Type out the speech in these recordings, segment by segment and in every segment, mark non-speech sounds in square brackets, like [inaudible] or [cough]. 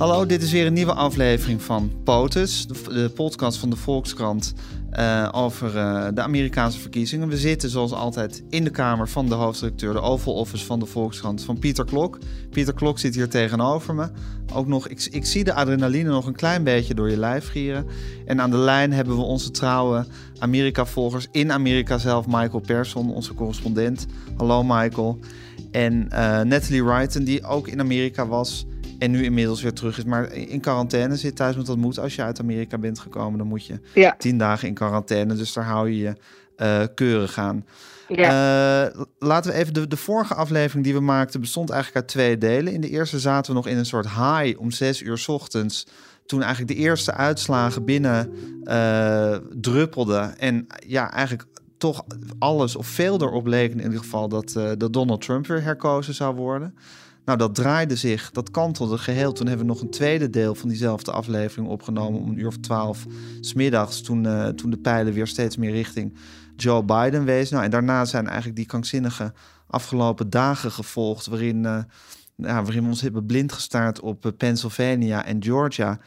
Hallo, dit is weer een nieuwe aflevering van POTUS, de, podcast van de Volkskrant uh, over uh, de Amerikaanse verkiezingen. We zitten zoals altijd in de kamer van de hoofdredacteur, de Oval Office van de Volkskrant, van Pieter Klok. Pieter Klok zit hier tegenover me. Ook nog, ik, ik zie de adrenaline nog een klein beetje door je lijf gieren. En aan de lijn hebben we onze trouwe Amerika-volgers in Amerika zelf, Michael Persson, onze correspondent. Hallo Michael. En uh, Natalie Wrighton, die ook in Amerika was en nu inmiddels weer terug is. Maar in quarantaine zit thuis, want dat moet als je uit Amerika bent gekomen. Dan moet je ja. tien dagen in quarantaine. Dus daar hou je je uh, keurig aan. Ja. Uh, laten we even de, de vorige aflevering die we maakten bestond eigenlijk uit twee delen. In de eerste zaten we nog in een soort high om zes uur ochtends. Toen eigenlijk de eerste uitslagen binnen uh, druppelden. En ja, eigenlijk toch alles of veel erop leek in ieder geval dat, uh, dat Donald Trump weer herkozen zou worden. Nou, dat draaide zich, dat kantelde geheel. Toen hebben we nog een tweede deel van diezelfde aflevering opgenomen om een uur of twaalf smiddags. Toen, uh, toen de pijlen weer steeds meer richting Joe Biden wees. Nou, en daarna zijn eigenlijk die krankzinnige afgelopen dagen gevolgd, waarin, uh, ja, waarin we ons hebben blind gestaard op uh, Pennsylvania en Georgia.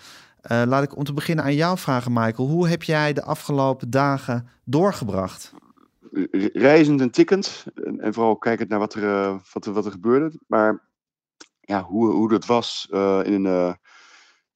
laat ik om te beginnen aan jou vragen, Michael. Hoe heb jij de afgelopen dagen doorgebracht? Reizend en tikkend. En, en vooral kijkend naar wat er, wat, er, wat er gebeurde. Maar ja, hoe, hoe dat was uh, in, een, uh,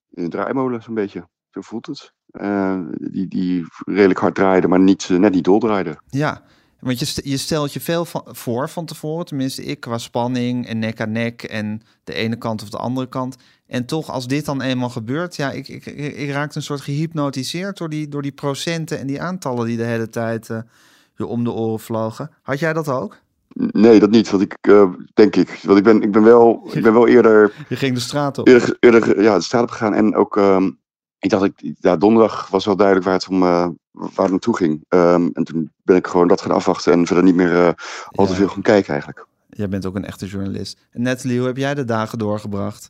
in een draaimolen, zo'n beetje. Zo voelt het. Uh, die, die redelijk hard draaide, maar niet, net niet doldraaide. Ja, want je, je stelt je veel voor van tevoren, tenminste ik, qua spanning en nek aan nek en de ene kant of de andere kant. En toch, als dit dan eenmaal gebeurt, ja, ik, ik, ik raakte een soort gehypnotiseerd door die, door die procenten en die aantallen die de hele tijd je om de oren vlogen. Had jij dat ook? Nee, dat niet. Want ik, uh, denk ik. Want ik ben, ik ben, wel, ik ben wel eerder. [laughs] Je ging de straat op. Eerder, eerder ja, de straat op gegaan. En ook. Um, ik dacht, ik, ja, donderdag was wel duidelijk waar het om. Uh, waar het naartoe ging. Um, en toen ben ik gewoon dat gaan afwachten. En verder niet meer uh, al te veel gaan kijken eigenlijk. Jij bent ook een echte journalist. En Natalie, hoe heb jij de dagen doorgebracht?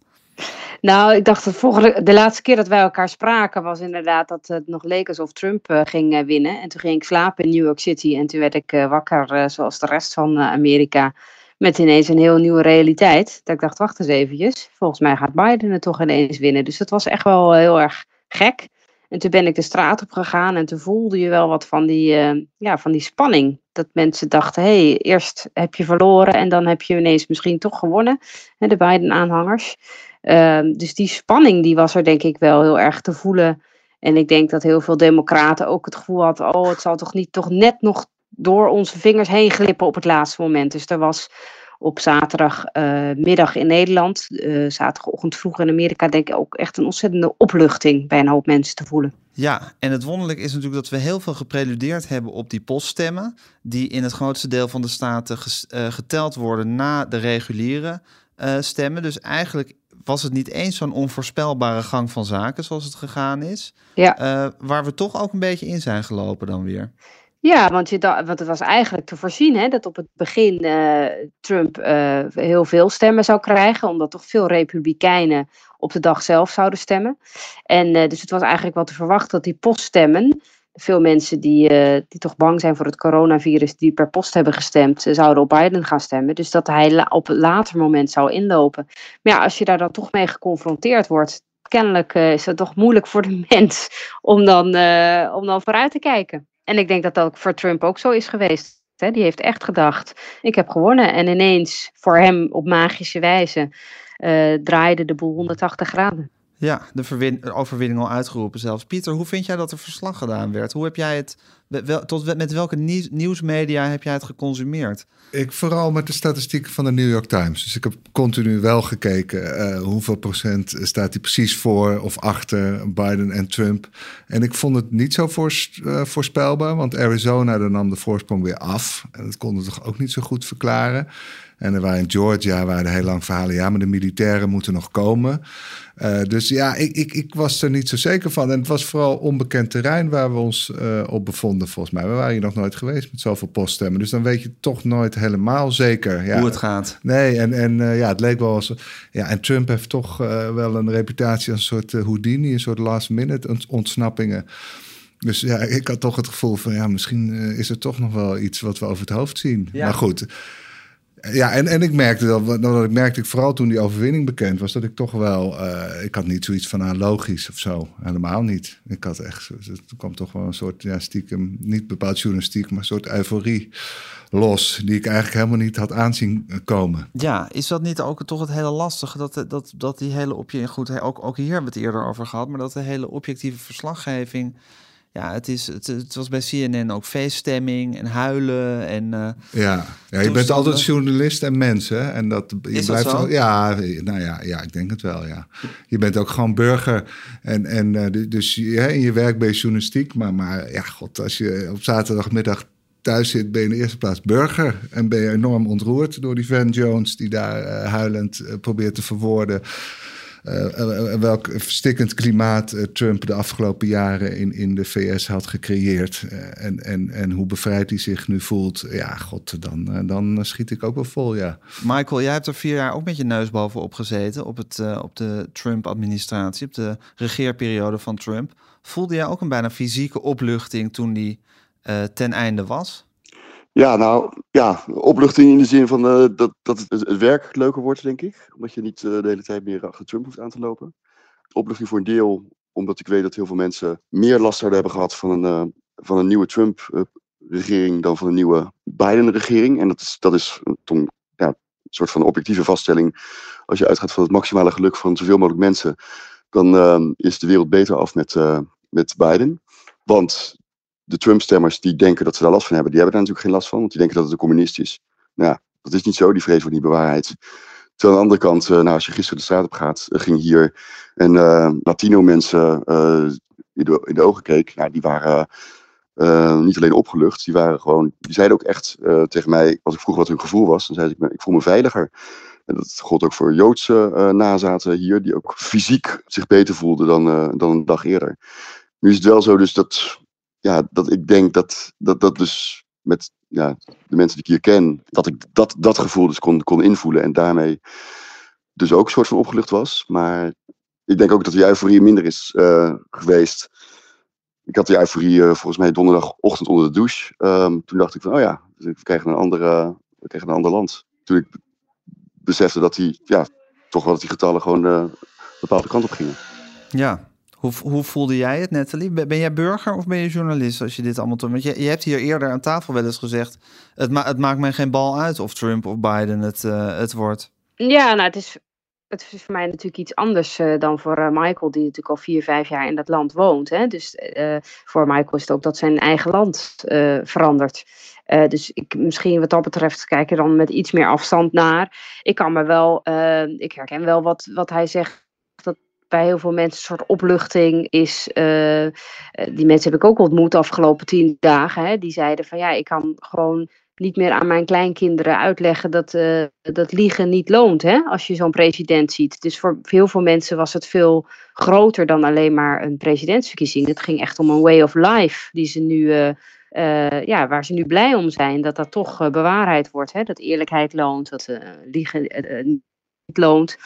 Nou, ik dacht de, volgende, de laatste keer dat wij elkaar spraken was inderdaad dat het nog leek alsof Trump uh, ging uh, winnen. En toen ging ik slapen in New York City en toen werd ik uh, wakker zoals de rest van Amerika met ineens een heel nieuwe realiteit. Dat ik dacht, wacht eens eventjes, volgens mij gaat Biden het toch ineens winnen. Dus dat was echt wel heel erg gek. En toen ben ik de straat op gegaan en toen voelde je wel wat van die, ja, van die spanning. Dat mensen dachten, hé, hey, eerst heb je verloren en dan heb je ineens misschien toch gewonnen. De Biden-aanhangers. Uh, dus die spanning die was er denk ik wel heel erg te voelen. En ik denk dat heel veel democraten ook het gevoel hadden, oh het zal toch niet toch net nog door onze vingers heen glippen op het laatste moment. Dus er was op zaterdagmiddag uh, in Nederland, uh, zaterdagochtend vroeg in Amerika, denk ik ook echt een ontzettende opluchting bij een hoop mensen te voelen. Ja, en het wonderlijk is natuurlijk dat we heel veel gepreludeerd hebben op die poststemmen, die in het grootste deel van de staten uh, geteld worden na de reguliere stemmen. Dus eigenlijk was het niet eens zo'n onvoorspelbare gang van zaken zoals het gegaan is. Ja. Uh, waar we toch ook een beetje in zijn gelopen dan weer. Ja, want, je dacht, want het was eigenlijk te voorzien hè, dat op het begin uh, Trump uh, heel veel stemmen zou krijgen, omdat toch veel Republikeinen op de dag zelf zouden stemmen. En dus het was eigenlijk wel te verwachten dat die poststemmen veel mensen die, uh, die toch bang zijn voor het coronavirus, die per post hebben gestemd, zouden op Biden gaan stemmen. Dus dat hij op een later moment zou inlopen. Maar ja, als je daar dan toch mee geconfronteerd wordt, kennelijk uh, is het toch moeilijk voor de [laughs] mens om dan, om dan vooruit te kijken. En ik denk dat dat voor Trump ook zo is geweest. Hè? Die heeft echt gedacht, ik heb gewonnen. En ineens, voor hem op magische wijze, draaide de boel 180 graden. Ja, de overwinning al uitgeroepen zelfs. Pieter, hoe vind jij dat er verslag gedaan werd? Hoe heb jij het tot met welke nieuwsmedia heb jij het geconsumeerd? Ik vooral met de statistieken van de New York Times. Dus ik heb continu wel gekeken uh, hoeveel procent staat hij precies voor of achter Biden en Trump. En ik vond het niet zo uh, voorspelbaar, want Arizona nam de voorsprong weer af. En dat konden toch ook niet zo goed verklaren. En er waren in Georgia waren er heel lang verhalen. Ja, maar de militairen moeten nog komen. Uh, dus ja, ik, ik, ik was er niet zo zeker van. En het was vooral onbekend terrein waar we ons uh, op bevonden, volgens mij. We waren hier nog nooit geweest met zoveel poststemmen. Dus dan weet je toch nooit helemaal zeker ja, hoe het gaat. Nee, en, en uh, ja, het leek wel als. Ja, en Trump heeft toch wel een reputatie als een soort Houdini, een soort last-minute ontsnappingen. Dus ja, ik had toch het gevoel van ja, misschien is er toch nog wel iets wat we over het hoofd zien. Ja. Maar goed. Ja, en, en ik merkte dat, dat ik merkte ik vooral toen die overwinning bekend was, dat ik toch wel, uh, ik had niet zoiets van aan logisch of zo. Helemaal niet. Ik had echt, er kwam toch wel een soort, ja, stiekem, niet bepaald journalistiek, maar een soort euforie los, die ik eigenlijk helemaal niet had aanzien komen. Ja, is dat niet ook toch het hele lastige, dat, dat, dat die hele objectieve, goed, ook, ook hier hebben we het eerder over gehad, maar dat de hele objectieve verslaggeving ja, het, is, het, het, was bij CNN ook feeststemming en huilen. En, uh, ja. ja, je bent altijd journalist en mens, hè? En dat, je is blijft dat zo? ja, nou ja, ja, ik denk het wel, ja. Je bent ook gewoon burger. En, en uh, dus ja, in je werk ben je journalistiek. Maar, maar ja, god, als je op zaterdagmiddag thuis zit, ben je in de eerste plaats burger. En ben je enorm ontroerd door die Van Jones die daar uh, huilend probeert te verwoorden. Uh, welk verstikkend klimaat Trump de afgelopen jaren in, in de VS had gecreëerd. en, en, en hoe bevrijd hij zich nu voelt. Ja, god, dan, dan schiet ik ook wel vol, ja. Michael, jij hebt er vier jaar ook met je neus bovenop gezeten. Op, het, op de Trump-administratie, op de regeerperiode van Trump. Voelde jij ook een bijna fysieke opluchting toen die ten einde was? Ja, nou ja, opluchting in de zin van uh, dat, dat het, werk leuker wordt, denk ik. Omdat je niet uh, de hele tijd meer achter Trump hoeft aan te lopen. Opluchting voor een deel, omdat ik weet dat heel veel mensen meer last zouden hebben gehad van een, uh, van een nieuwe Trump-regering dan van een nieuwe Biden-regering. En dat is, dat is een, ja, een soort van objectieve vaststelling. Als je uitgaat van het maximale geluk van zoveel mogelijk mensen, dan is de wereld beter af met, met Biden. Want de Trump-stemmers die denken dat ze daar last van hebben, die hebben daar natuurlijk geen last van, want die denken dat het een communist is. Nou, dat is niet zo, die vrees wordt niet bewaarheid. Terwijl aan de andere kant, uh, nou, als je gisteren de straat op gaat, uh, ging hier een uh, Latino-mensen in, de, in de ogen keek, ja, die waren niet alleen opgelucht, die waren gewoon, die zeiden ook echt tegen mij, als ik vroeg wat hun gevoel was, dan zei ik, ik voel me veiliger. En dat gold ook voor Joodse nazaten hier, die ook fysiek zich beter voelden dan, dan een dag eerder. Nu is het wel zo dus dat ja, dat ik denk dat, dat dat dus met ja, de mensen die ik hier ken, dat ik dat, dat gevoel dus kon, kon invoelen en daarmee dus ook een soort van opgelucht was. Maar ik denk ook dat de euforie minder is uh, geweest. Ik had die euforie uh, volgens mij donderdagochtend onder de douche. Um, toen dacht ik van, oh ja, we krijgen een, andere, we een ander land. Toen ik besefte dat die, ja, toch wel dat die getallen gewoon uh, bepaalde kant op gingen. Ja, hoe, voelde jij het, Nathalie? Ben jij burger of ben je journalist als je dit allemaal doet? Want je, je hebt hier eerder aan tafel wel eens gezegd... het, het maakt mij geen bal uit of Trump of Biden het, uh, het wordt. Ja, nou, het is, het is voor mij natuurlijk iets anders uh, dan voor uh, Michael... die natuurlijk al vier, vijf jaar in dat land woont. Hè? Dus voor Michael is het ook dat zijn eigen land verandert. dus ik, misschien wat dat betreft kijk je dan met iets meer afstand naar. Ik kan me wel, ik herken wel wat, wat hij zegt bij heel veel mensen een soort opluchting is. Uh, die mensen heb ik ook ontmoet de afgelopen tien dagen. Hè, die zeiden van ja, ik kan gewoon niet meer aan mijn kleinkinderen uitleggen dat, uh, dat liegen niet loont. Hè, als je zo'n president ziet. Dus voor heel veel mensen was het veel groter dan alleen maar een presidentsverkiezing. Het ging echt om een way of life die ze nu. Ja, waar ze nu blij om zijn dat dat toch bewaarheid wordt. Hè? Dat eerlijkheid loont, dat liegen niet loont.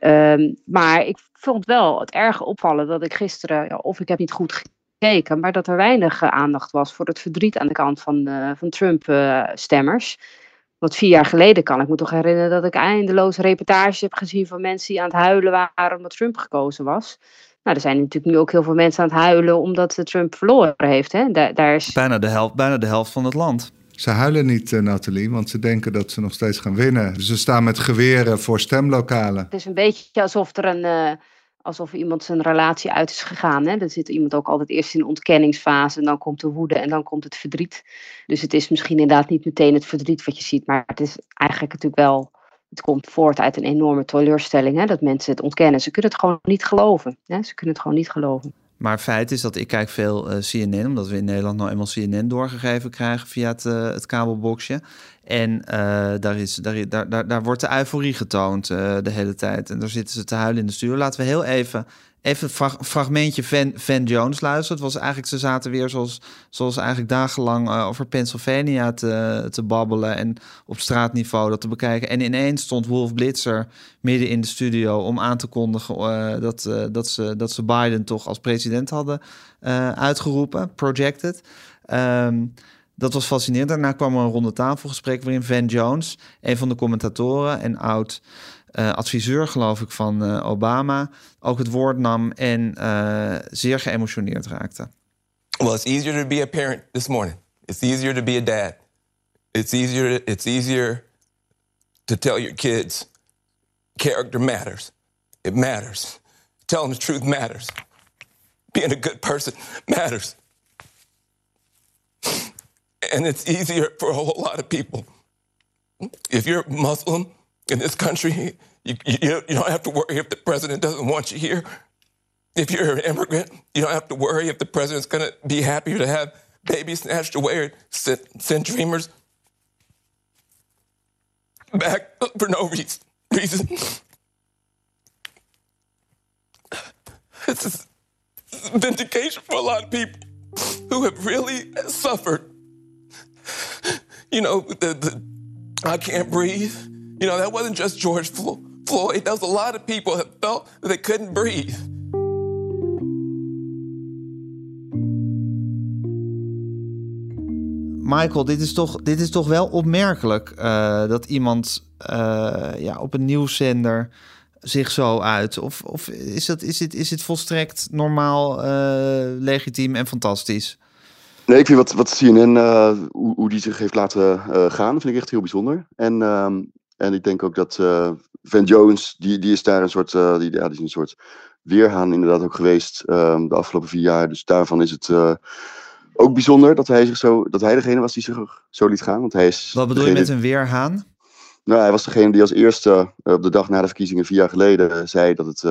Um, maar ik vond wel het erg opvallen dat ik gisteren, ja, of ik heb niet goed gekeken, maar dat er weinig uh, aandacht was voor het verdriet aan de kant van, uh, van Trump-stemmers. Uh, Want vier jaar geleden kan ik me toch herinneren dat ik eindeloos reportages heb gezien van mensen die aan het huilen waren omdat Trump gekozen was. Nou, er zijn natuurlijk nu ook heel veel mensen aan het huilen omdat Trump verloren heeft. Hè? Daar, daar is... bijna, de helft, bijna de helft van het land. Ze huilen niet, uh, Nathalie, want ze denken dat ze nog steeds gaan winnen. Ze staan met geweren voor stemlokalen. Het is een beetje alsof er een, uh, alsof iemand zijn relatie uit is gegaan. Hè? Dan zit iemand ook altijd eerst in ontkenningsfase en dan komt de woede en dan komt het verdriet. Dus het is misschien inderdaad niet meteen het verdriet wat je ziet, maar het is eigenlijk natuurlijk wel, het komt voort uit een enorme teleurstelling, hè? dat mensen het ontkennen. Ze kunnen het gewoon niet geloven. Hè? Ze kunnen het gewoon niet geloven. Maar feit is dat ik kijk veel eh, CNN, omdat we in Nederland nou eenmaal CNN doorgegeven krijgen via het, uh, het kabelboxje. En uh, daar, is, daar, daar, daar wordt de euforie getoond de hele tijd. En daar zitten ze te huilen in de studio. Laten we heel even Even een fragmentje Van, Van Jones luisteren. Het was eigenlijk, ze zaten weer zoals, zoals eigenlijk dagenlang uh, over Pennsylvania te, te babbelen en op straatniveau dat te bekijken. En ineens stond Wolf Blitzer midden in de studio om aan te kondigen dat, dat, ze, dat ze Biden toch als president hadden uitgeroepen, projected. Um, dat was fascinerend. Daarna kwam er een ronde tafelgesprek waarin Van Jones, een van de commentatoren en oud uh, adviseur, geloof ik, van uh, Obama, ook het woord nam en uh, zeer geëmotioneerd raakte. Well, it's easier to be a parent this morning. It's easier to be a dad. It's easier. It's easier to tell your kids character matters. It matters. Telling the truth matters. Being a good person matters. And it's easier for a whole lot of people. If you're Muslim in this country, you, you, you don't have to worry if the president doesn't want you here. If you're an immigrant, you don't have to worry if the president's going to be happier to have babies snatched away or send, send dreamers back for no reason. reason. This is vindication for a lot of people who have really suffered. You know, the, I can't breathe. You know, that wasn't just George Floyd. That was a lot of people that felt that they couldn't breathe. Michael, dit is toch, dit is toch wel opmerkelijk uh, dat iemand uh, ja, op een nieuwszender zich zo uit? Of, of is, dat, is, het, is het volstrekt normaal, uh, legitiem en fantastisch? Nee, ik vind wat, wat CNN, hoe, hoe, die zich heeft laten gaan, vind ik echt heel bijzonder. En ehm, en ik denk ook dat uh, Van Jones, die, die is daar een soort, uh, die, ja, die is een soort weerhaan inderdaad ook geweest um, de afgelopen vier jaar. Dus daarvan is het uh, ook bijzonder dat hij, zich zo, dat hij degene was die zich zo liet gaan. Want hij is Wat bedoel je met een weerhaan? Nou, hij was degene die als eerste op de dag na de verkiezingen vier jaar geleden zei dat het,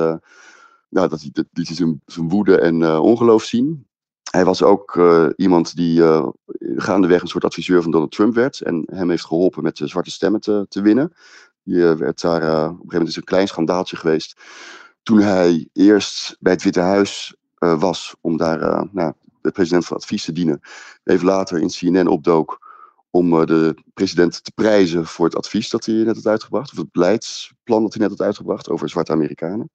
nou, dat hij, liet hij zijn, zijn woede en ongeloof zien. Hij was ook uh, iemand die uh, gaandeweg een soort adviseur van Donald Trump werd. En hem heeft geholpen met de zwarte stemmen te, te winnen. Die uh, werd daar, op een gegeven moment is een klein schandaaltje geweest. Toen hij eerst bij het Witte Huis was om daar nou, de president van advies te dienen. Even later in CNN opdook om de president te prijzen voor het advies dat hij net had uitgebracht. Of het beleidsplan dat hij net had uitgebracht over zwarte Amerikanen.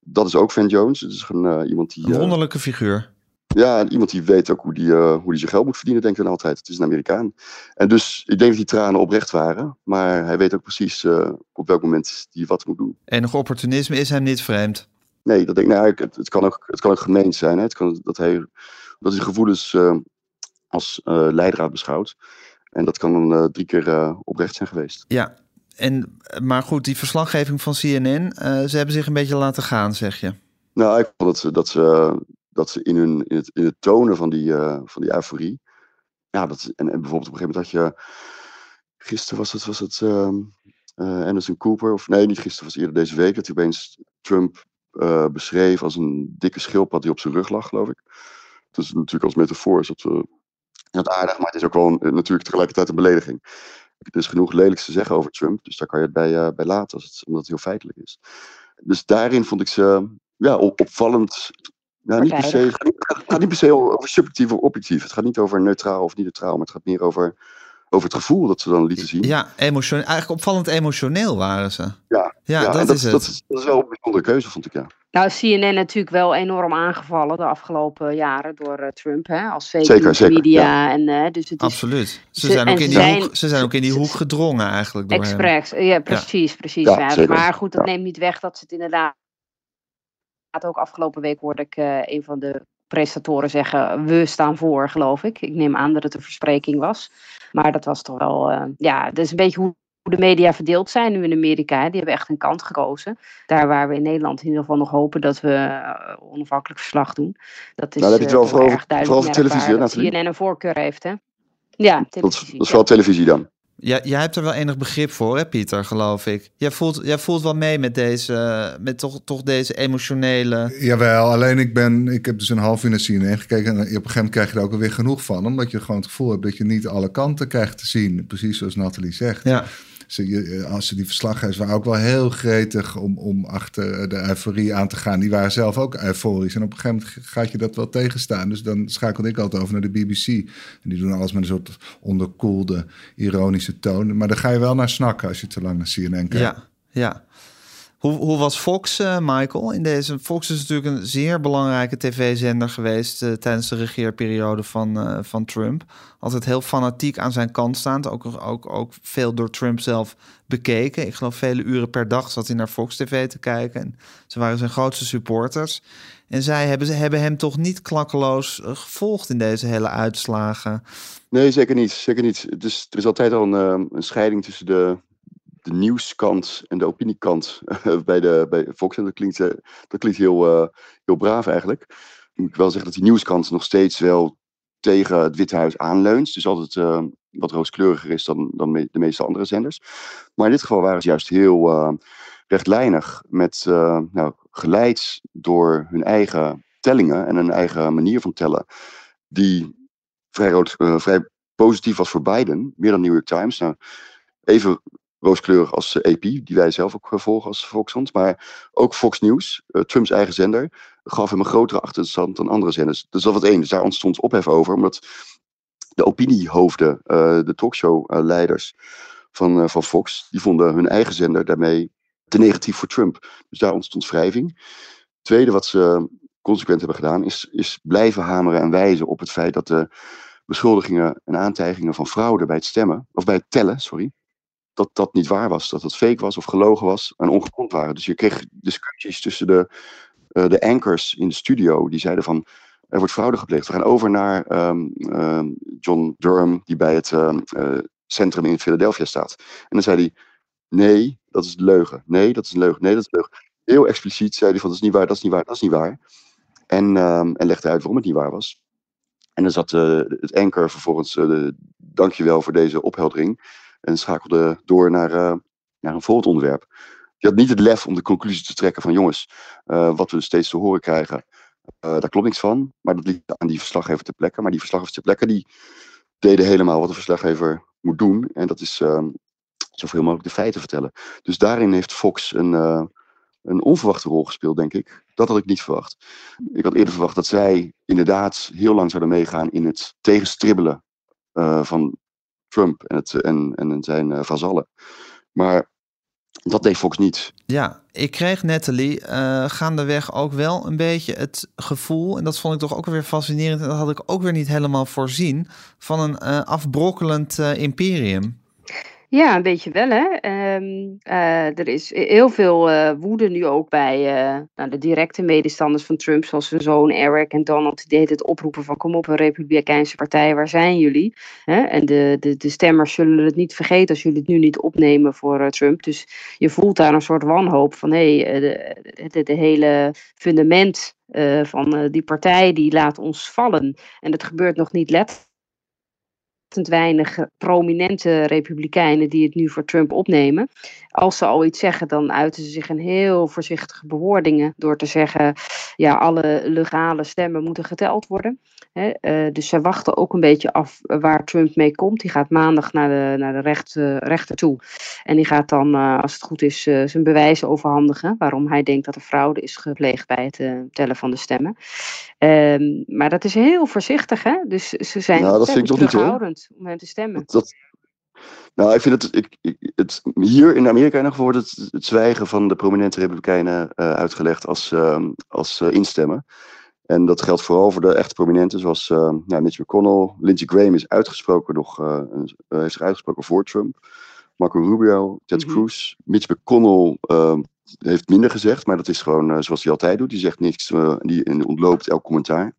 Dat is ook Van Jones. Het is een, iemand die. Een wonderlijke figuur. Ja, iemand die weet ook hoe die, uh, hoe die zijn geld moet verdienen, denk ik dan altijd. Het is een Amerikaan. En dus ik denk dat die tranen oprecht waren. Maar hij weet ook precies uh, op welk moment hij wat moet doen. Enig opportunisme is hem niet vreemd. Nee, dat denk ik. Nou, het, het, kan ook, het kan ook gemeend zijn. Hè. Het kan, dat, hij, dat hij gevoelens uh, als leidraad beschouwt. En dat kan dan drie keer oprecht zijn geweest. Ja, en, maar goed, die verslaggeving van CNN, ze hebben zich een beetje laten gaan, zeg je. Nou, ik vond dat ze, dat ze dat ze in, hun, in, het, in tonen van die, uh, van die euforie. Ja, dat, en, en bijvoorbeeld op een gegeven moment had je. Gisteren was het, was het uh, Anderson Cooper, of nee, niet gisteren, was eerder deze week, dat hij opeens Trump uh, beschreef als een dikke schildpad die op zijn rug lag, geloof ik. Is natuurlijk als metafoor is dat, dat aardig, maar het is ook wel natuurlijk tegelijkertijd een belediging. Er is genoeg lelijks te zeggen over Trump, dus daar kan je het bij, bij laten, als omdat het heel feitelijk is. Dus daarin vond ik ze ja, opvallend nou, niet per se, het gaat niet per se over subjectief of objectief. Het gaat niet over neutraal of niet neutraal, maar het gaat meer over, over het gevoel dat ze dan lieten zien. Ja, emotioneel, eigenlijk opvallend emotioneel waren ze. Ja, ja, dat, is het. Dat is, dat is wel een bijzondere keuze, vond ik, ja. Nou, CNN natuurlijk wel enorm aangevallen de afgelopen jaren door uh, Trump, hè, als fake zeker, zeker, media. Ja. En, uh, dus het is, Absoluut. Ze, zijn, ook in die zijn, hoek, ze zijn ook in die hoek gedrongen eigenlijk. Door Express, ja, precies, precies. Ja, maar goed, dat neemt niet weg dat ze het inderdaad ook afgelopen week hoorde ik uh, een van de presentatoren zeggen: We staan voor, geloof ik. Ik neem aan dat het een verspreking was. Maar dat was toch wel, uh, ja, dat is een beetje hoe de media verdeeld zijn nu in Amerika. Die hebben echt een kant gekozen. Daar waar we in Nederland in ieder geval nog hopen dat we uh, onafhankelijk verslag doen. Dat is nou, dat heb je wel vooral, erg duidelijk vooral voor televisie, hè? CNN een voorkeur heeft, hè? Ja, Dat, televisie. dat is vooral televisie dan. Ja, jij hebt er wel enig begrip voor, hè, Pieter, geloof ik. Jij voelt, jij voelt wel mee met deze, met toch, toch deze emotionele. Jawel, alleen ik ben, ik heb dus een half uur naar CNN gekeken en op een gegeven moment krijg je er ook alweer genoeg van, omdat je gewoon het gevoel hebt dat je niet alle kanten krijgt te zien, precies zoals Nathalie zegt. Ja. Als ze die verslaggevers waren ook wel heel gretig om, om achter de euforie aan te gaan. Die waren zelf ook euforisch. En op een gegeven moment gaat je dat wel tegenstaan. Dus dan schakelde ik altijd over naar de BBC. En die doen alles met een soort onderkoelde, ironische toon. Maar daar ga je wel naar snakken als je te lang naar CNN kijkt. Ja, ja. Hoe, hoe was Fox, eh, Michael? In deze, Fox is natuurlijk een zeer belangrijke tv-zender geweest eh, tijdens de regeerperiode van, eh, van Trump. Altijd heel fanatiek aan zijn kant staand. Ook, ook, ook veel door Trump zelf bekeken. Ik geloof vele uren per dag zat hij naar Fox TV te kijken. En ze waren zijn grootste supporters. En zij hebben, ze hebben hem toch niet klakkeloos gevolgd in deze hele uitslagen. Nee, zeker niet. Zeker niet. Is, er is altijd al een, een scheiding tussen de, de nieuwskant en de opiniekant eh, bij, de, bij Fox. En dat klinkt, eh, dat klinkt heel, eh, heel braaf eigenlijk. Moet ik wel zeggen dat die nieuwskant nog steeds wel tegen het Witte Huis aanleunt. Dus altijd wat rooskleuriger is dan, dan de meeste andere zenders. Maar in dit geval waren ze juist heel rechtlijnig. Met, nou, geleid door hun eigen tellingen en hun eigen manier van tellen. Die vrij, rood, vrij positief was voor Biden, meer dan New York Times. Nou, even rooskleurig als eh, AP, die wij zelf ook eh, volgen als Volkskrant. Maar ook Fox News, eh, Trumps eigen zender, gaf hem een grotere achterstand dan andere zenders. Dus dat was één. Dus daar ontstond ophef over, omdat de opiniehoofden, eh, de talkshow-leiders van, van Fox, die vonden hun eigen zender daarmee te negatief voor Trump. Dus daar ontstond wrijving. Tweede wat ze consequent hebben gedaan, is, is blijven hameren en wijzen op het feit dat de beschuldigingen en aantijgingen van fraude bij het stemmen, of bij het tellen, sorry, dat dat niet waar was. Dat dat fake was of gelogen was en ongegrond waren. Dus je kreeg discussies tussen de, eh, de anchors in de studio, die zeiden van, er wordt fraude gepleegd. We gaan over naar ehm, ehm, John Durham, die bij het ehm, eh, centrum in Philadelphia staat. En dan zei hij, nee, dat is leugen. Nee, dat is een leugen. Nee, dat is een leugen. Heel expliciet zei hij van, dat is niet waar, dat is niet waar, dat is niet waar. En, en legde uit waarom het niet waar was. En dan zat eh, het anker vervolgens, dankjewel voor deze opheldering. En schakelde door naar, eh, naar een volgend onderwerp. Je had niet het lef om de conclusie te trekken van jongens, eh, wat we steeds te horen krijgen, eh, daar klopt niks van. Maar dat liet aan die verslaggever ter plekke. Maar die verslaggevers ter plekke die deden helemaal wat een verslaggever moet doen. En dat is ehm, zoveel mogelijk de feiten vertellen. Dus daarin heeft Fox een, een onverwachte rol gespeeld, denk ik. Dat had ik niet verwacht. Ik had eerder verwacht dat zij inderdaad heel lang zouden meegaan in het tegenstribbelen van Trump en, het, en, en zijn eh, vazallen. Maar dat deed Fox niet. Ja, ik kreeg Natalie eh gaandeweg ook wel een beetje het gevoel, en dat vond ik toch ook weer fascinerend, en dat had ik ook weer niet helemaal voorzien, van een eh, afbrokkelend imperium. Ja, een beetje wel, hè. Ehm, eh, er is heel veel eh, woede nu ook bij eh, nou, de directe medestanders van Trump, zoals zijn zoon Eric en Donald. Die deed het oproepen van kom op, een republikeinse partij, waar zijn jullie? Hè? En de, de, de stemmers zullen het niet vergeten als jullie het nu niet opnemen voor Trump. Dus je voelt daar een soort wanhoop van, hé, hey, de, hele fundament van die partij, die laat ons vallen. En dat gebeurt nog niet letterlijk weinig prominente republikeinen die het nu voor Trump opnemen. Als ze al iets zeggen, dan uiten ze zich in heel voorzichtige bewoordingen door te zeggen, ja, alle legale stemmen moeten geteld worden. Eh, dus zij wachten ook een beetje af waar Trump mee komt. Die gaat maandag naar de, naar de recht, eh, rechter toe. En die gaat dan, eh, als het goed is, eh, zijn bewijzen overhandigen. Waarom hij denkt dat er fraude is gepleegd bij het eh, tellen van de stemmen. Ehm, maar dat is heel voorzichtig, hè? Dus ze zijn Nou, dat vind ik toch niet, hoor. Om hem te stemmen. Dat, dat, nou, ik vind het, ik, ik, het. Hier in Amerika in ieder geval wordt het, het zwijgen van de prominente Republikeinen eh, uitgelegd als, ehm, als eh, instemmen. En dat geldt vooral voor de echt prominenten, zoals eh, nou, Mitch McConnell. Lindsey Graham is uitgesproken, nog, eh, eh, heeft zich uitgesproken voor Trump. Marco Rubio, Ted Mhm. Cruz. Mitch McConnell ehm, heeft minder gezegd, maar dat is gewoon zoals hij altijd doet. Die zegt niks en die ontloopt elk commentaar.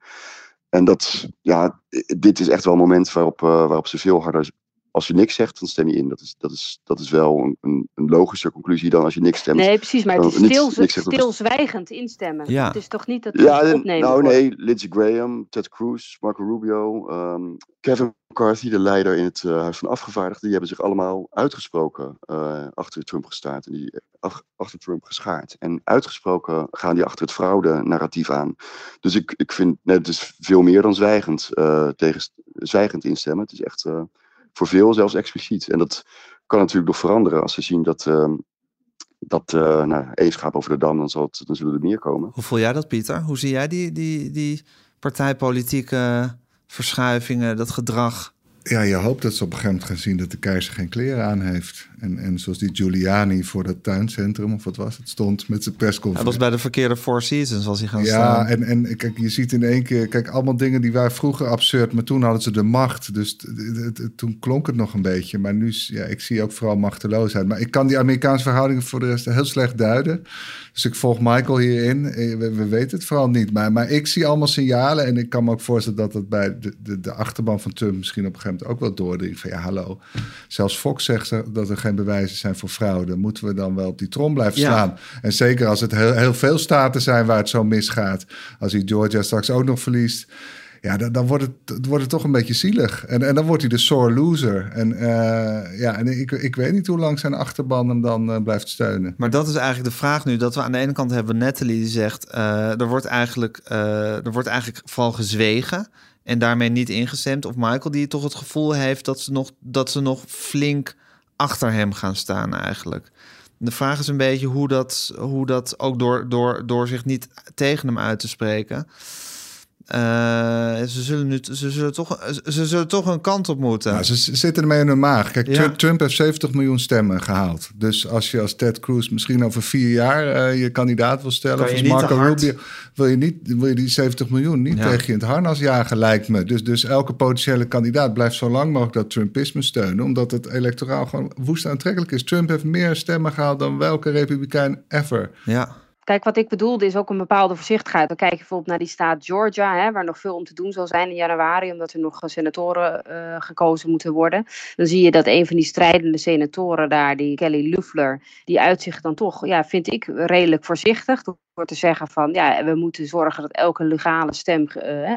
En dat, ja, dit is echt wel een moment waarop, eh, waarop ze veel harder als je niks zegt, dan stem je in. Dat is, dat is, dat is wel een, een, een logische conclusie dan als je niks stemt. Nee, precies, maar het is stil, stilzwijgend instemmen. Ja. Het is toch niet dat Ja, het en- opnemen nou wordt? nee, Lindsey Graham, Ted Cruz, Marco Rubio, ehm, Kevin McCarthy, de leider in het eh, Huis van Afgevaardigden, die hebben zich allemaal uitgesproken eh, achter Trump gestaan en die ach- achter Trump geschaard. En uitgesproken gaan die achter het fraude-narratief aan. Dus ik, ik vind, nee, het is veel meer dan zwijgend, eh, tegen zwijgend instemmen. Het is echt eh, voor veel zelfs expliciet. En dat kan natuurlijk nog veranderen als ze zien dat, ehm, dat eh nou, over de dam, dan, zal het, dan zullen er meer komen. Hoe voel jij dat, Pieter? Hoe zie jij die, die, die partijpolitieke verschuivingen, dat gedrag? Ja, je hoopt dat ze op een gegeven moment gaan zien dat de keizer geen kleren aan heeft. En, en zoals die Giuliani voor dat tuincentrum, of wat was het, stond met zijn Hij persconferentie. was bij de verkeerde Four Seasons als hij gaan Ja, staan. en, en kijk, je ziet in één keer, kijk, allemaal dingen die waren vroeger absurd, maar toen hadden ze de macht. Dus t- t- t- toen klonk het nog een beetje. Maar nu, ja, ik zie ook vooral machteloosheid. Maar ik kan die Amerikaanse verhoudingen voor de rest heel slecht duiden. Dus ik volg Michael hierin. Eh, We, we weten het vooral niet. Maar, maar ik zie allemaal signalen. En ik kan me ook voorstellen dat het bij de, de, de achterban van Trump misschien op een gegeven moment ook wel doordringt. Van ja, hallo. Zelfs Fox zegt er dat er geen bewijzen zijn voor fraude. Moeten we dan wel op die trom blijven Ja. slaan? En zeker als het heel, heel veel staten zijn waar het zo misgaat. Als hij Georgia straks ook nog verliest. Ja, dan, dan wordt, het, wordt het toch een beetje zielig. En, en dan wordt hij de sore loser. En, eh, ja, en ik, ik weet niet hoe lang zijn achterban hem dan eh, blijft steunen. Maar dat is eigenlijk de vraag nu. Dat we aan de ene kant hebben Natalie die zegt... eh, er, wordt eigenlijk, er wordt eigenlijk vooral gezwegen en daarmee niet ingestemd. Of Michael die toch het gevoel heeft dat ze nog, dat ze nog flink achter hem gaan staan eigenlijk. De vraag is een beetje hoe dat, hoe dat ook door, door, door zich niet tegen hem uit te spreken... eh, ze, zullen nu, ze, zullen toch, ze zullen toch een kant op moeten. Nou, ze zitten ermee in hun maag. Kijk, Ja. Trump, Trump heeft 70 miljoen stemmen gehaald. Dus als je als Ted Cruz misschien over vier jaar eh, je kandidaat wil stellen... Kan of als Marco Rubio... Wil je, niet, wil je die 70 miljoen niet Ja. tegen je in het harnas jagen, lijkt me. Dus, dus elke potentiële kandidaat blijft zo lang mogelijk dat Trumpisme steunen... omdat het electoraal gewoon woest aantrekkelijk is. Trump heeft meer stemmen gehaald dan welke republikein ever. Ja. Kijk, wat ik bedoelde is ook een bepaalde voorzichtigheid. Dan kijk je bijvoorbeeld naar die staat Georgia, hè, waar nog veel om te doen zal zijn in januari, omdat er nog senatoren eh, gekozen moeten worden. Dan zie je dat een van die strijdende senatoren daar, die Kelly Loeffler, die uitzicht dan toch, ja, vind ik, redelijk voorzichtig. Door te zeggen van, ja, we moeten zorgen dat elke legale stem eh,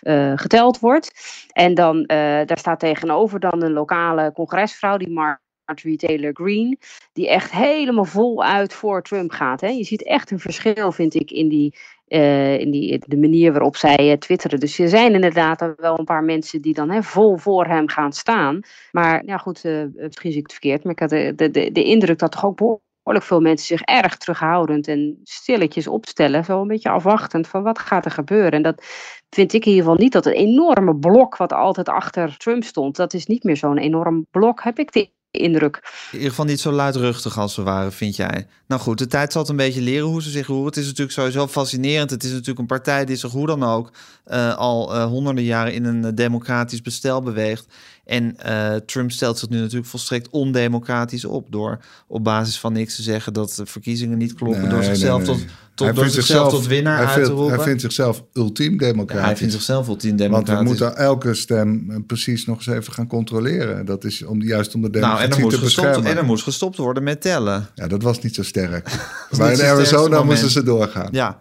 eh, geteld wordt. En dan, daar staat tegenover dan een lokale congresvrouw, die Mar Marjorie Taylor Greene, die echt helemaal voluit voor Trump gaat. Hè. Je ziet echt een verschil, vind ik, in, die, eh, in die, de manier waarop zij eh, twitteren. Dus er zijn inderdaad wel een paar mensen die dan hè, vol voor hem gaan staan. Maar ja, goed, eh, misschien zie ik het verkeerd, maar ik had de, de, de, de indruk dat toch ook behoorlijk veel mensen zich erg terughoudend en stilletjes opstellen. Zo een beetje afwachtend van wat gaat er gebeuren. En dat vind ik in ieder geval niet dat een enorme blok wat altijd achter Trump stond. Dat is niet meer zo'n enorm blok, heb ik de indruk. In ieder geval niet zo luidruchtig als ze waren, vind jij? Nou goed, de tijd zal het een beetje leren hoe ze zich roeren. Het is natuurlijk sowieso fascinerend. Het is natuurlijk een partij die zich hoe dan ook eh, al eh, honderden jaren in een eh, democratisch bestel beweegt. En eh, Trump stelt zich nu natuurlijk volstrekt ondemocratisch op door op basis van niks te zeggen dat de verkiezingen niet kloppen, Nee, door nee, zichzelf, nee. Tot, tot, Hij door vindt zichzelf tot winnaar hij uit vindt, te roepen. Hij vindt zichzelf ultiem democratisch. Ja, hij vindt zichzelf ultiem Want democratisch. we moeten elke stem eh, precies nog eens even gaan controleren. Dat is om, juist om de nou, democratie en er, moest te gestopt, beschermen. en er moest gestopt worden met tellen. Ja, dat was niet zo sterk. [laughs] maar in Arizona moesten ze doorgaan. Ja.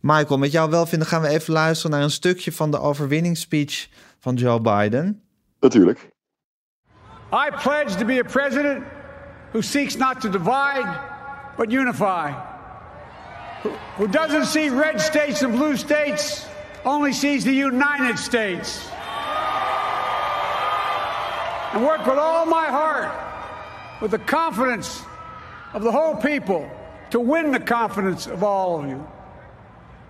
Michael, met jou wel vinden gaan we even luisteren naar een stukje van de overwinningsspeech van Joe Biden. Natuurlijk. I pledge to be a president who seeks not to divide, but unify. Who, doesn't see red states and blue states, only sees the United States. And work with all my heart, with the confidence of the whole people, to win the confidence of all of you.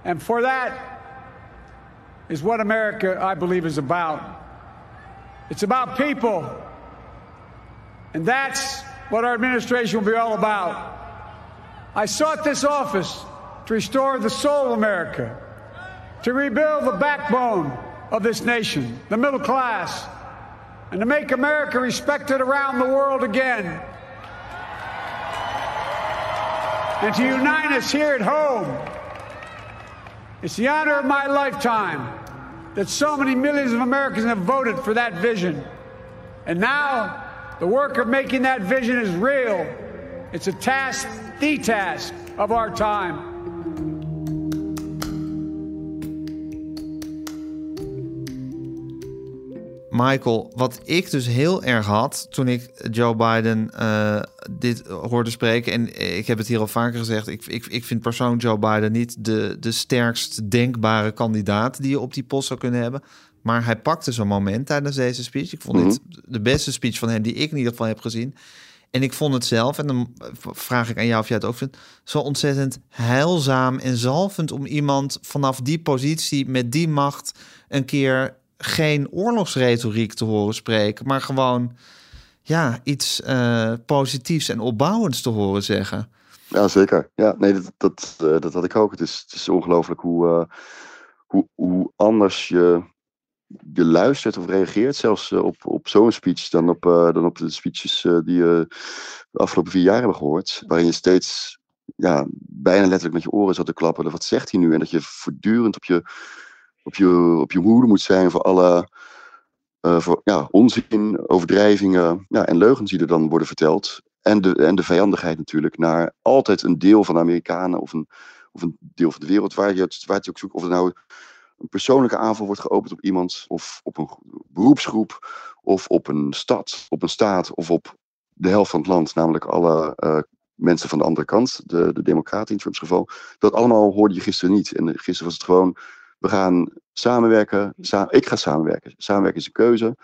And for that is what America, I believe, is about. It's about people. And that's what our administration will be all about. I sought this office to restore the soul of America, to rebuild the backbone of this nation, the middle class, and to make America respected around the world again. And to unite us here at home. It's the honor of my lifetime that so many millions of Americans have voted for that vision. And now, the work of making that vision is real. It's a task, the task of our time. Michael, wat ik dus heel erg had toen ik Joe Biden uh, dit hoorde spreken, en ik heb het hier al vaker gezegd, ik, ik, ik vind persoonlijk Joe Biden niet de, de sterkst denkbare kandidaat die je op die post zou kunnen hebben. Maar hij pakte zo'n moment tijdens deze speech. Ik vond mm dit de beste speech van hem die ik in ieder geval heb gezien. En ik vond het zelf, en dan vraag ik aan jou of jij het ook vindt, zo ontzettend heilzaam en zalvend om iemand vanaf die positie met die macht een keer geen oorlogsretoriek te horen spreken, maar gewoon ja, iets uh, positiefs en opbouwends te horen zeggen. Ja, zeker. Ja, nee, dat, dat, uh, dat had ik ook. Het is, het is ongelooflijk hoe, uh, hoe, hoe anders je, je luistert of reageert, zelfs op, op zo'n speech, dan op, dan op de speeches die je de afgelopen vier jaar hebben gehoord. Waarin je steeds ja, bijna letterlijk met je oren zat te klappen. Wat zegt hij nu? En dat je voortdurend op je op je, op je hoede moet zijn voor alle uh, voor, ja, onzin, overdrijvingen ja, en leugens die er dan worden verteld. En de, en de vijandigheid natuurlijk naar altijd een deel van de Amerikanen of een, of een deel van de wereld waar je het, waar je ook zoekt. Of het nou een persoonlijke aanval wordt geopend op iemand, of op een beroepsgroep, of op een stad, op een staat, of op de helft van het land, namelijk alle uh, mensen van de andere kant, de, de Democraten in Trumps geval. Dat allemaal hoorde je gisteren niet. En gisteren was het gewoon we gaan samenwerken. ik ga samenwerken. Samenwerken is een keuze.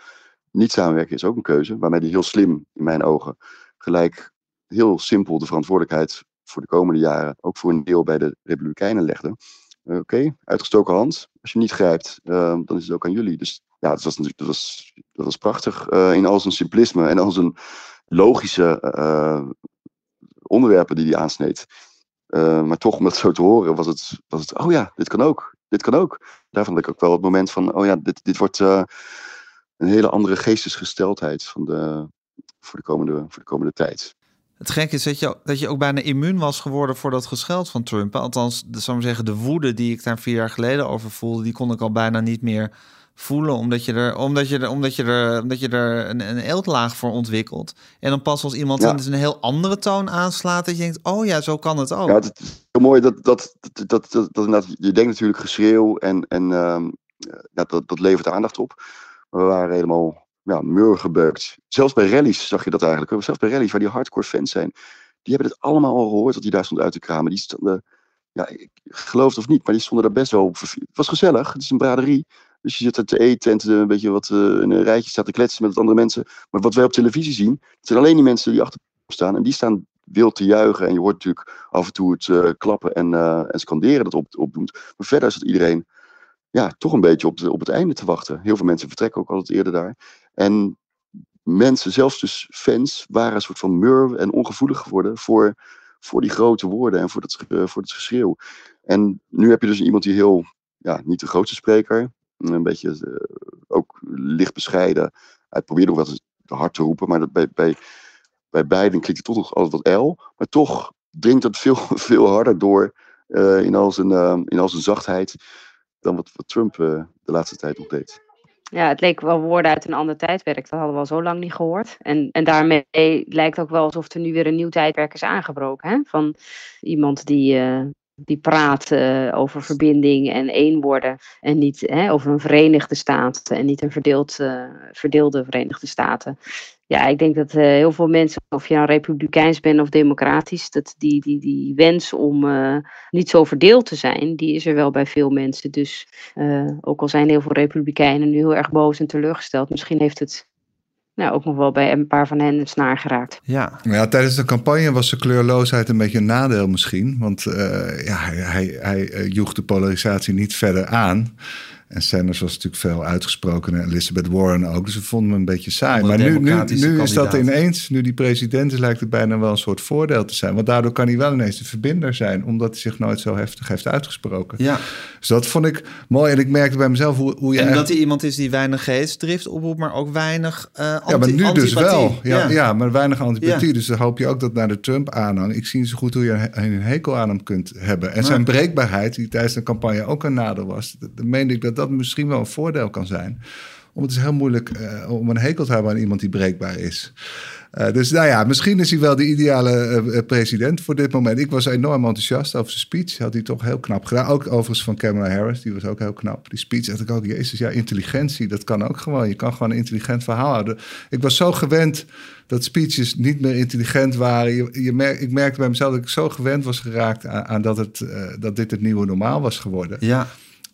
Niet samenwerken is ook een keuze. Waarmee hij heel slim, in mijn ogen, gelijk heel simpel de verantwoordelijkheid voor de komende jaren, ook voor een deel bij de Republikeinen legde. Uh, Oké, uitgestoken hand. Als je niet grijpt, uh, dan is het ook aan jullie. Dus ja, dat was natuurlijk dat was, dat was prachtig uh, in al zijn simplisme en al zijn logische onderwerpen die hij aansneed. Maar toch, om dat zo te horen, was het, was het, oh ja, dit kan ook dit kan ook. Daarvan had ik ook wel het moment van, oh ja, dit, dit wordt uh, een hele andere geestesgesteldheid van de, voor, de komende, voor de komende tijd. Het gekke is dat je, dat je ook bijna immuun was geworden voor dat gescheld van Trump. Althans, zou ik zeggen, de woede die ik daar vier jaar geleden over voelde, die kon ik al bijna niet meer voelen, omdat je er, omdat je er, omdat je er, omdat je er een, een eeltlaag voor ontwikkelt. En dan pas als iemand ja. een heel andere toon aanslaat, dat je denkt, oh ja, zo kan het ook. Ja, het is heel mooi dat, dat, dat, dat, dat, dat, je denkt natuurlijk geschreeuw en, en ja, dat, dat levert aandacht op. Maar we waren helemaal ja, murgebeukt. Zelfs bij rallies zag je dat eigenlijk. Zelfs bij rallies waar die hardcore fans zijn, die hebben het allemaal al gehoord dat hij daar stond uit te kramen. Die stonden, ja, ik geloof het of niet, maar die stonden daar best wel op. Het was gezellig, het is een braderie. Dus je zit er te eten en te, een beetje wat uh, in een rijtje staat te kletsen met andere mensen. Maar wat wij op televisie zien, het zijn alleen die mensen die achter staan. En die staan wild te juichen. En je hoort natuurlijk af en toe het uh, klappen en, uh, en scanderen dat op, opdoet. Maar verder is het iedereen ja, toch een beetje op, op het einde te wachten. Heel veel mensen vertrekken ook altijd eerder daar. En mensen, zelfs dus fans, waren een soort van mur en ongevoelig geworden voor, voor die grote woorden en voor, dat, voor het geschreeuw. En nu heb je dus iemand die heel, ja, niet de grootste spreker, een beetje uh, ook licht bescheiden. Hij probeerde ook wel eens hard te roepen, maar dat bij, bij, bij beiden klinkt het toch altijd wat L. Maar toch dringt het veel, [laughs] veel harder door uh, in, al zijn, uh, in al zijn zachtheid dan wat, wat Trump de laatste tijd nog deed. Ja, het leek wel woorden uit een ander tijdperk. Dat hadden we al zo lang niet gehoord. En, en daarmee lijkt ook wel alsof er nu weer een nieuw tijdperk is aangebroken. Hè? Van iemand die, die praat over verbinding en één worden. En niet hè, over een verenigde staat en niet een verdeeld, uh, verdeelde Verenigde Staten. Ja, ik denk dat uh, heel veel mensen, of je nou republikeins bent of democratisch, dat die, die, die wens om niet zo verdeeld te zijn, die is er wel bij veel mensen. Dus ook al zijn heel veel republikeinen nu heel erg boos en teleurgesteld, misschien heeft het nou, ook nog wel bij een paar van hen het snaar geraakt. Ja. ja, tijdens de campagne was de kleurloosheid een beetje een nadeel misschien. Want uh, ja, hij, hij, hij joeg de polarisatie niet verder aan. En Sanders was natuurlijk veel uitgesproken en Elizabeth Warren ook. Dus we vonden hem een beetje saai. Maar nu, nu, nu is dat ineens, nu die president is, lijkt het bijna wel een soort voordeel te zijn. Want daardoor kan hij wel ineens de verbinder zijn, omdat hij zich nooit zo heftig heeft uitgesproken. Ja. Dus dat vond ik mooi. En ik merkte bij mezelf hoe, hoe je. En dat hij iemand is die weinig geestdrift oproept, maar ook weinig. Uh, anti, ja, maar nu dus wel. Ja, ja. ja maar weinig antipathie. Ja. Dus dan hoop je ook dat naar de Trump-aanhang. Ik zie niet zo goed hoe je een hekel aan hem kunt hebben. En zijn breekbaarheid, die tijdens de campagne ook een nadeel was. Dan meende ik dat dat misschien wel een voordeel kan zijn Om het is heel moeilijk eh, om een hekel te hebben aan iemand die breekbaar is. Uh, dus nou ja, misschien is hij wel de ideale uh, president voor dit moment. Ik was enorm enthousiast over zijn speech. Had hij toch heel knap gedaan. Ook overigens van Kamala Harris, die was ook heel knap. Die speech dacht ik ook, jezus, ja, intelligentie, dat kan ook gewoon. Je kan gewoon een intelligent verhaal houden. Ik was zo gewend dat speeches niet meer intelligent waren. Je, je ik merkte bij mezelf dat ik zo gewend was geraakt aan, aan dat, het, dat dit het nieuwe normaal was geworden. Ja.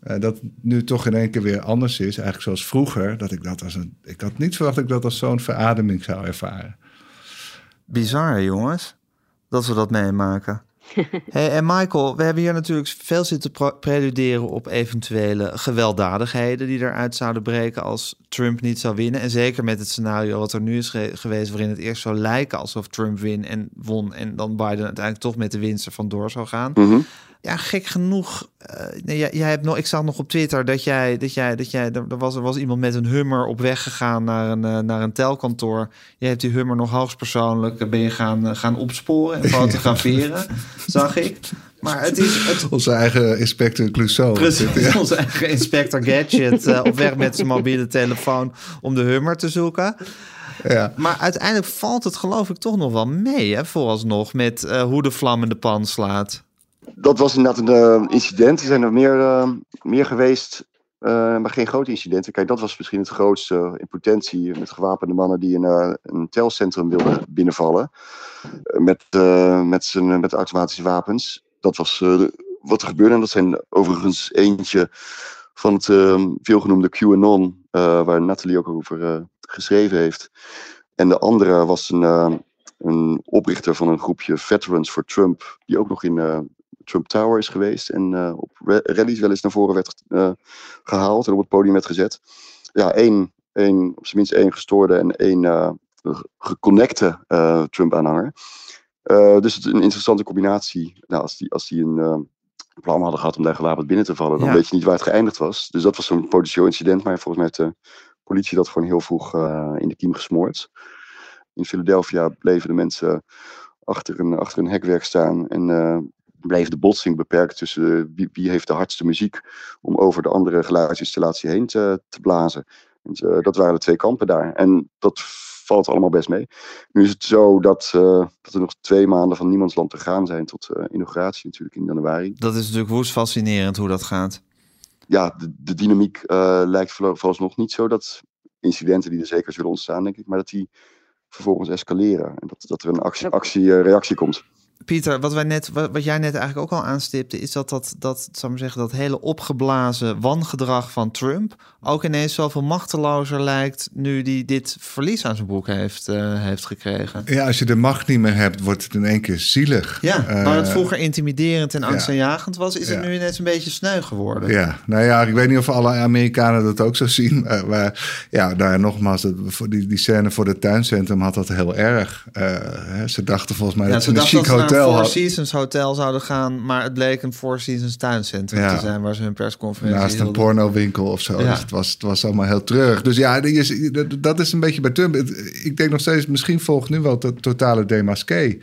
Uh, dat nu toch in één keer weer anders is, eigenlijk zoals vroeger. Dat ik dat als een. Ik had niet verwacht dat ik dat als zo'n verademing zou ervaren. Bizar, jongens, dat we dat meemaken. [laughs] hey, en Michael, we hebben hier natuurlijk veel zitten preluderen op eventuele gewelddadigheden die eruit zouden breken als Trump niet zou winnen. En zeker met het scenario wat er nu is geweest, waarin het eerst zou lijken alsof Trump win en won en dan Biden uiteindelijk toch met de winst er vandoor zou gaan. Mm -hmm. Ja, gek genoeg. Uh, nee, jij, jij, hebt nog, ik zag nog op Twitter dat jij, dat jij, dat jij, er was, er was iemand met een Hummer op weg gegaan naar een, uh, naar een telkantoor. Jij hebt die Hummer nog hoogstpersoonlijk, ben je gaan, uh, gaan opsporen en [laughs] fotograferen, zag ik. Maar het is... Het... [laughs] Onze eigen inspector Clouseau. Precies, [laughs] ja. onze eigen inspector Gadget op weg met zijn mobiele telefoon om de Hummer te zoeken. Ja. Maar uiteindelijk valt het geloof ik toch nog wel mee, hè, vooralsnog, met hoe de vlam in de pan slaat dat was inderdaad een uh, incident. Er zijn er meer, uh, meer geweest, uh, maar geen grote incidenten. Kijk, dat was misschien het grootste in potentie met gewapende mannen die een, een telcentrum wilden binnenvallen. met, met, zijn, met automatische wapens. Dat was wat er gebeurde. En dat zijn overigens eentje van het veelgenoemde QAnon, waar Nathalie ook over geschreven heeft. En de andere was een, een oprichter van een groepje Veterans for Trump, die ook nog in Trump Tower is geweest en uh, op rallies wel eens naar voren werd uh, gehaald en op het podium werd gezet. Ja, één, één op zijn minst één gestoorde en één uh, geconnecte Trump-aanhanger. dus het is een interessante combinatie. Nou, als die, als die een plan hadden gehad om daar gewapend binnen te vallen, dan Ja. weet je niet waar het geëindigd was. Dus dat was zo'n potentieel incident, maar volgens mij heeft de politie dat gewoon heel vroeg in de kiem gesmoord. In Philadelphia bleven de mensen achter een, achter een hekwerk staan en uh, bleef de botsing beperkt tussen wie, wie, heeft de hardste muziek om over de andere geluidsinstallatie heen te, te blazen. En, uh, dat waren de twee kampen daar. En dat valt allemaal best mee. Nu is het zo dat, uh, dat er nog twee maanden van niemandsland te gaan zijn tot inauguratie natuurlijk in januari. Dat is natuurlijk woest fascinerend hoe dat gaat. Ja, de, de dynamiek lijkt vooralsnog niet zo dat incidenten die er zeker zullen ontstaan, denk ik, maar dat die vervolgens escaleren. En dat, dat er een actie, actie reactie komt. Pieter, wat, wij net, wat, jij net eigenlijk ook al aanstipte, is dat dat, dat, zou maar zeggen, dat hele opgeblazen wangedrag van Trump ook ineens zoveel machtelozer lijkt nu die dit verlies aan zijn broek heeft, uh, heeft gekregen. Ja, als je de macht niet meer hebt, wordt het in één keer zielig. Ja, uh, waar het vroeger intimiderend en angstaanjagend was, is het ja. nu ineens een beetje sneu geworden. Ja, nou ja, ik weet niet of alle Amerikanen dat ook zo zien. [laughs] Maar, maar ja, nou, nogmaals, die, die scène voor het tuincentrum had dat heel erg. Uh, ze dachten volgens mij ja, dat ze een chic hotel Four had. Seasons hotel zouden gaan, maar het bleek een Four Seasons tuincentrum Ja. te zijn waar ze hun persconferentie Naast een pornowinkel of zo. Ja. Dus het was, het was allemaal heel treurig. Dus ja, dat- is een beetje bij Trump. Ik denk nog steeds, misschien volgt nu wel het totale demasqué.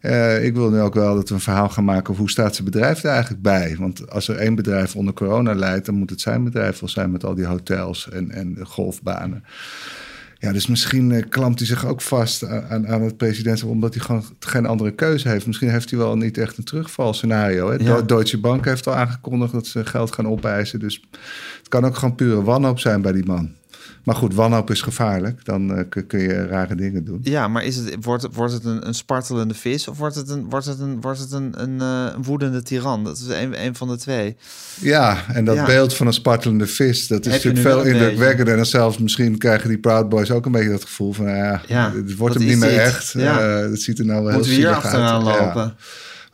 Eh, ik wil nu ook wel dat we een verhaal gaan maken over hoe staat zijn bedrijf er eigenlijk bij. Want als er één bedrijf onder corona leidt, dan moet het zijn bedrijf wel zijn met al die hotels en, en de golfbanen. Ja, dus misschien eh, klampt hij zich ook vast aan, aan- het presidentschap, omdat hij gewoon geen andere keuze heeft. Misschien heeft hij wel niet echt een terugvalscenario. Hè? Ja. Deutsche Bank heeft al aangekondigd dat ze geld gaan opeisen. Dus het kan ook gewoon pure wanhoop zijn bij die man. Maar goed, wanhoop is gevaarlijk. Dan eh, kun, je rare dingen doen. Ja, maar is het, wordt, het- wordt het een, een spartelende vis of wordt het een, wordt het een, wordt het een, een, eh, een woedende tiran? Dat is een, een van de twee. Ja, en dat Ja. beeld van een spartelende vis, dat is Heb natuurlijk veel indrukwekkender. En dan zelfs misschien krijgen die Proud Boys ook een beetje dat gevoel van, ja, Ja, het wordt hem niet meer echt. Ja. Eh, het ziet er nou wel Moeten we heel hier zielig uit. achteraan Ja.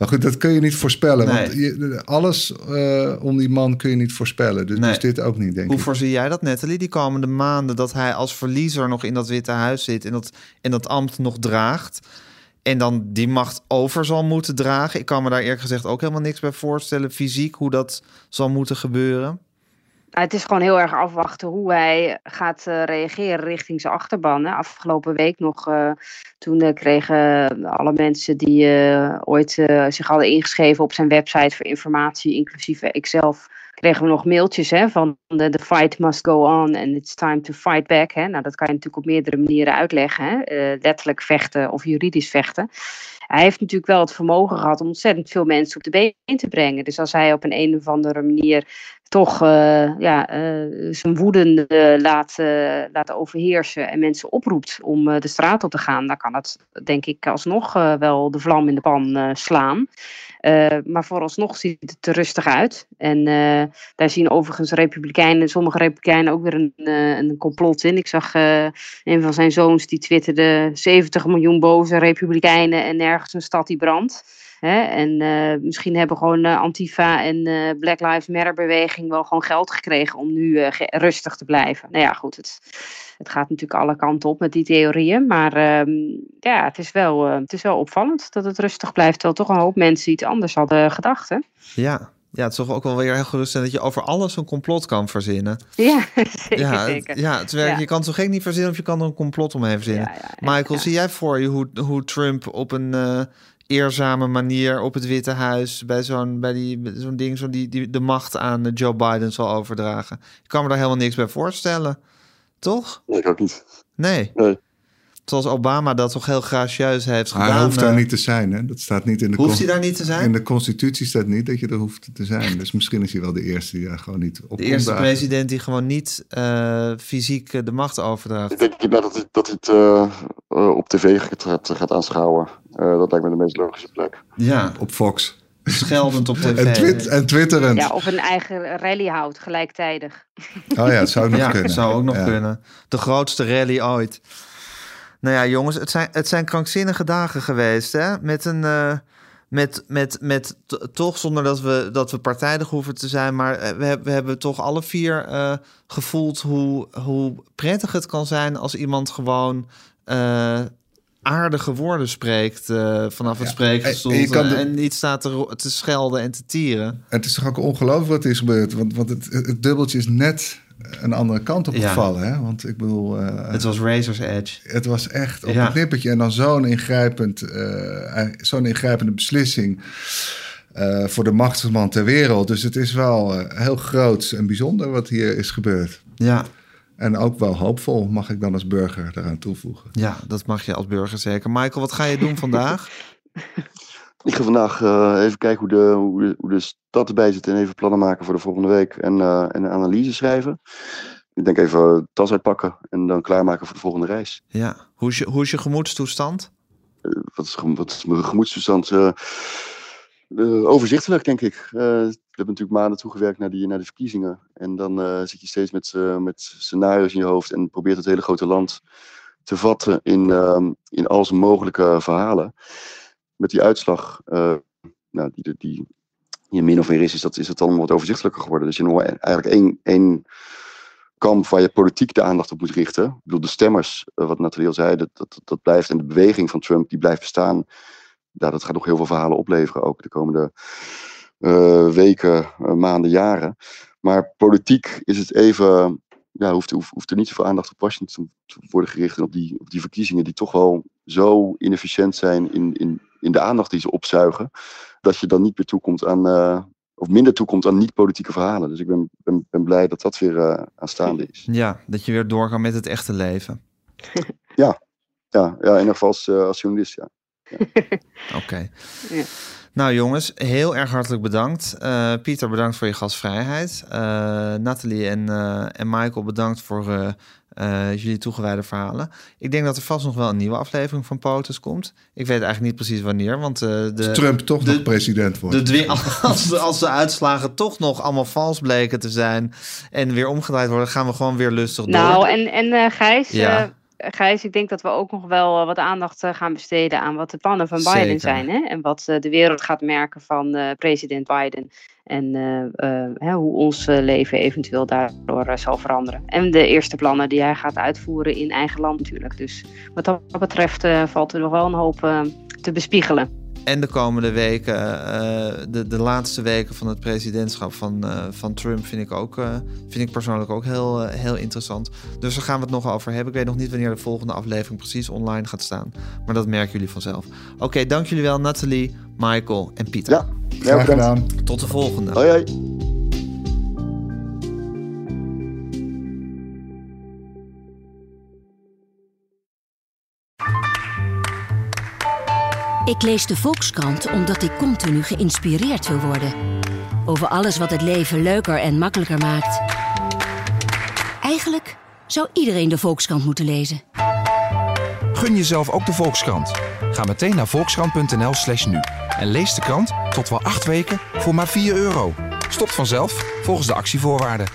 Maar goed, dat kun je niet voorspellen. Nee. Want je, alles eh, om die man kun je niet voorspellen. Dus, Nee. dus dit ook niet, denk Hoe ik. voorzie jij dat, Natalie, die komende maanden... dat hij als verliezer nog in dat Witte Huis zit... en dat, en dat ambt nog draagt... en dan die macht over zal moeten dragen? Ik kan me daar eerlijk gezegd ook helemaal niks bij voorstellen... fysiek, hoe dat zal moeten gebeuren. Het is gewoon heel erg afwachten hoe hij gaat eh, reageren richting zijn achterban. Hè. Afgelopen week nog, eh, toen eh, kregen alle mensen die ooit zich hadden ingeschreven op zijn website voor informatie, inclusief ikzelf, kregen we nog mailtjes hè, van de, the fight must go on and it's time to fight back. Hè. Nou, dat kan je natuurlijk op meerdere manieren uitleggen. Hè. Letterlijk vechten of juridisch vechten. Hij heeft natuurlijk wel het vermogen gehad om ontzettend veel mensen op de been te brengen. Dus als hij op een, een of andere manier toch uh, ja, uh, zijn woede uh, laat, laat overheersen en mensen oproept om de straat op te gaan, dan kan het denk ik alsnog wel de vlam in de pan slaan. maar vooralsnog ziet het er rustig uit. En daar zien overigens republikeinen, sommige republikeinen ook weer een, een complot in. Ik zag een van zijn zoons die twitterde 70 miljoen boze republikeinen en nergens een stad die brandt. Hè? En uh, misschien hebben gewoon uh, Antifa en uh, Black Lives Matter beweging wel gewoon geld gekregen om nu rustig te blijven. Nou ja, goed, het, het gaat natuurlijk alle kanten op met die theorieën. Maar ehm, ja, het is, wel, het is wel opvallend dat het rustig blijft. Terwijl toch een hoop mensen iets anders hadden gedacht. Hè? Ja, ja, het is toch ook wel weer heel geruststellend dat je over alles een complot kan verzinnen. Ja, [laughs] zeker. Ja, zeker. ja, terwijl Ja. je kan zo gek niet verzinnen of je kan er een complot omheen verzinnen. Ja, Michael, zie jij voor je hoe, hoe Trump op een eh, eerzame manier op het Witte Huis bij zo'n bij die zo'n ding zo die, die de macht aan Joe Biden zal overdragen? Ik kan me daar helemaal niks bij voorstellen. Toch? Nee, ik ook niet. Nee. Nee. Zoals Obama dat toch heel gracieus heeft Maar gedaan. hij hoeft daar eh, niet te zijn, hè? Dat staat niet in de Hoeft hij daar niet te zijn? In de constitutie staat niet dat je er hoeft te zijn. Dus misschien is hij wel de eerste die daar gewoon niet op de eerste dagen. president die gewoon niet eh, fysiek eh, de macht overdraagt. Ik denk niet dat het, dat het eh, eh, op tv gaat, gaat, gaat aanschouwen. Eh, dat lijkt me de meest logische plek. Ja, Op Fox. scheldend op [laughs] tv. En, twit en twitterend. Ja, of een eigen rally houdt gelijktijdig. Oh ja, het zou nog ja, kunnen. zou ook nog Ja. kunnen. De grootste rally ooit. Nou ja, jongens, het zijn, het zijn krankzinnige dagen geweest, hè? Met een. eh, met, met, met toch zonder dat we, dat we partijdig hoeven te zijn, maar eh, we, hebben- we hebben toch alle vier eh, gevoeld hoe, hoe prettig het kan zijn als iemand gewoon aardige woorden spreekt vanaf het Ja, spreekgestoel en- de- en niet staat te, te schelden en te tieren. Het is toch ook ongelooflijk wat er is gebeurd. Want, want het, het dubbeltje is net een andere kant op Ja. gevallen. Hè? Want ik bedoel, eh, Het was Razor's Edge. het was echt op Ja. een nippertje. En dan zo'n ingrijpend, eh, zo'n ingrijpende beslissing eh, voor de machtigste man ter wereld. Dus het is wel heel groots en bijzonder wat hier is gebeurd. Ja, En ook wel hoopvol, mag ik dan als burger daaraan toevoegen. Ja, dat mag je als burger zeker. Michael, wat ga je doen vandaag? [laughs] Ik ga vandaag eh, even kijken hoe de, hoe, de, hoe de stad erbij zit en even plannen maken voor de volgende week. En, eh, en een analyse schrijven. Ik denk even tas uitpakken en dan klaarmaken voor de volgende reis. ja. Hoe is je, hoe is je gemoedstoestand? Wat is, wat is mijn gemoedstoestand? Eh, eh, overzichtelijk, denk ik. Eh, we hebben natuurlijk maanden toegewerkt naar, die, naar de verkiezingen. En dan eh, zit je steeds met, eh, met scenario's in je hoofd en probeert het hele grote land te vatten in, ehm, in al zijn mogelijke verhalen. Met die uitslag, eh, nou, die, die, die min of meer is, is, dat, is het allemaal wat overzichtelijker geworden. Dus je nog eigenlijk één, één kamp waar je politiek de aandacht op moet richten. Ik bedoel, de stemmers, eh, wat Nathalie al zei, dat, dat, blijft. En de beweging van Trump, die blijft bestaan. Ja, dat gaat nog heel veel verhalen opleveren, ook de komende eh, weken, maanden, jaren. Maar politiek is het even, ja, hoeft, hoeft, hoeft er niet zoveel aandacht op Washington te worden gericht. Op die, op die verkiezingen die toch wel zo inefficiënt zijn in, in, in de aandacht die ze opzuigen. Dat je dan niet meer toekomt aan, eh, of minder toekomt aan niet-politieke verhalen. Dus ik ben, ben, ben blij dat dat weer eh, aanstaande is. Ja, dat je weer doorgaat met het echte leven. [laughs] Ja, ja in ieder geval als, eh, als journalist, ja. [laughs] Oké. Ja. Nou jongens, heel erg hartelijk bedankt. Eh, Pieter, bedankt voor je gastvrijheid. Eh Nathalie en, eh, en Michael, bedankt voor eh, jullie toegewijde verhalen. Ik denk dat er vast nog wel een nieuwe aflevering van POTUS komt. Ik weet eigenlijk niet precies wanneer, want eh, de... Als Trump toch de- nog president wordt. De [laughs] als, de, als de uitslagen toch nog allemaal vals bleken te zijn en weer omgedraaid worden, gaan we gewoon weer lustig door. Nou, en, en eh, Gijs, Ja. Gijs, ik denk dat we ook nog wel eh, wat aandacht eh, gaan besteden aan wat de plannen van Biden Zeker. zijn. Hè? En wat eh, de wereld gaat merken van president Biden. En hoe ons leven eventueel daardoor zal veranderen. En de eerste plannen die hij gaat uitvoeren in eigen land natuurlijk. Dus wat dat betreft valt er nog wel een hoop te bespiegelen. En de komende weken, eh, de, de laatste weken van het presidentschap van, eh, van Trump, vind ik, ook, eh, vind ik persoonlijk ook heel, heel interessant. Dus daar gaan we het nog over hebben. Ik weet nog niet wanneer de volgende aflevering precies online gaat staan. Maar dat merken jullie vanzelf. Oké, dank jullie wel, Nathalie, Michael en Pieter. Ja, bedankt. gedaan. Tot de volgende. Hoi, hoi. Ik lees de Volkskrant omdat ik continu geïnspireerd wil worden. Over alles wat het leven leuker en makkelijker maakt. Eigenlijk zou iedereen de Volkskrant moeten lezen. Gun jezelf ook de Volkskrant. Ga meteen naar volkskrant.nl slash nu. En lees de krant tot wel acht weken voor maar 4 euro. Stopt vanzelf volgens de actievoorwaarden.